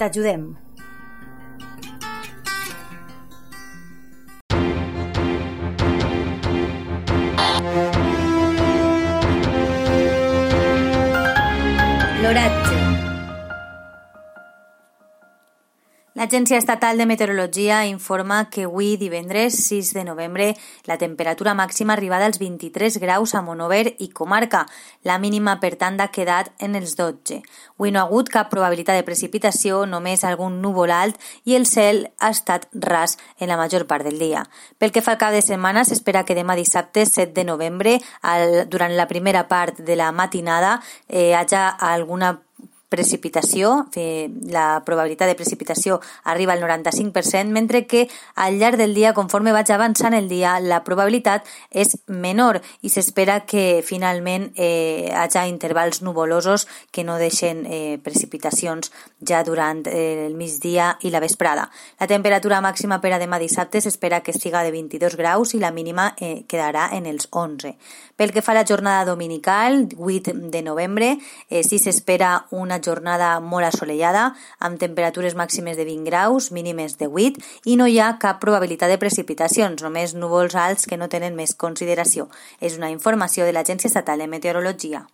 t'ajudem. L'oratge. L'Agència Estatal de Meteorologia informa que avui, divendres 6 de novembre, la temperatura màxima arribada als 23 graus a Monover i comarca. La mínima, per tant, ha quedat en els 12. Avui no ha hagut cap probabilitat de precipitació, només algun núvol alt i el cel ha estat ras en la major part del dia. Pel que fa al cap de setmana, s'espera que demà dissabte 7 de novembre, al, durant la primera part de la matinada, eh, haja alguna precipitació, la probabilitat de precipitació arriba al 95%, mentre que al llarg del dia, conforme vaig avançant el dia, la probabilitat és menor i s'espera que finalment eh, haja intervals nuvolosos que no deixen eh, precipitacions ja durant eh, el migdia i la vesprada. La temperatura màxima per a demà dissabte s'espera que estiga de 22 graus i la mínima eh, quedarà en els 11. Pel que fa a la jornada dominical, 8 de novembre, eh, sí s'espera jornada molt assolellada, amb temperatures màximes de 20 graus, mínimes de 8, i no hi ha cap probabilitat de precipitacions, només núvols alts que no tenen més consideració. És una informació de l'Agència Estatal de Meteorologia.